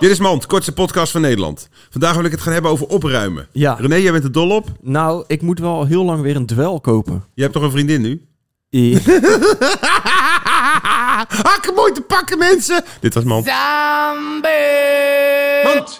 Dit is Mand, kortste podcast van Nederland. Vandaag wil ik het gaan hebben over opruimen. Ja. René, jij bent er dol op. Nou, ik moet wel heel lang weer een dwel kopen. Je hebt toch een vriendin nu? Eh, Hakken mooi te pakken, mensen! Dit was Mand. Mand!